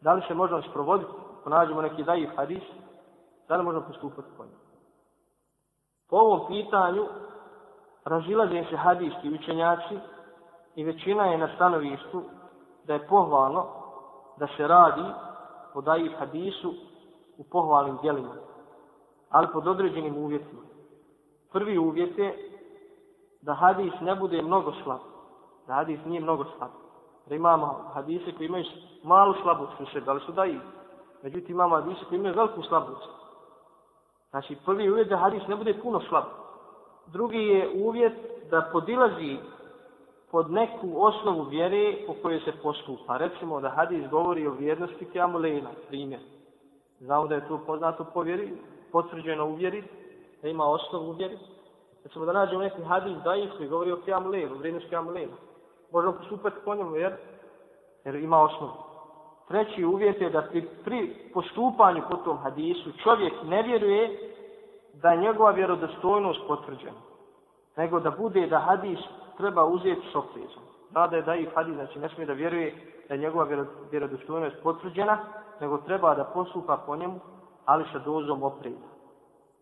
Da li se možemo sprovoditi, ako nađemo neki daji hadis, da li možemo postupati po njemu? Po ovom pitanju razilaze se hadijski učenjaci i većina je na stanovištu da je pohvalno da se radi po daji hadisu u pohvalnim dijelima, ali pod određenim uvjetima. Prvi uvjet je da hadis ne bude mnogo slab. Da hadis nije mnogo slab. Da imamo hadise koji imaju malu slabost u sebi, ali su daji. Međutim, imamo hadise koji imaju veliku slabost. Znači, prvi uvjet da hadis ne bude puno slab. Drugi je uvjet da podilazi pod neku osnovu vjere po kojoj se postupa. Recimo da hadis govori o vrijednosti kiamulena, primjer. Znamo da je to poznato po vjeri, potvrđeno u vjeri, da ima osnovu u vjeri. Recimo da nađemo neki hadis daif koji govori o kiamulenu, vrijednosti kiamulena. Možemo postupati po njemu jer, jer ima osnovu. Treći uvjet je da pri, pri postupanju po tom hadisu čovjek ne vjeruje da je njegova vjerodostojnost potvrđena. Nego da bude da hadis treba uzeti s oprezom. Rada je da i hadis, znači ne smije da vjeruje da je njegova vjerodostojnost potvrđena, nego treba da postupa po njemu, ali sa dozom opreza.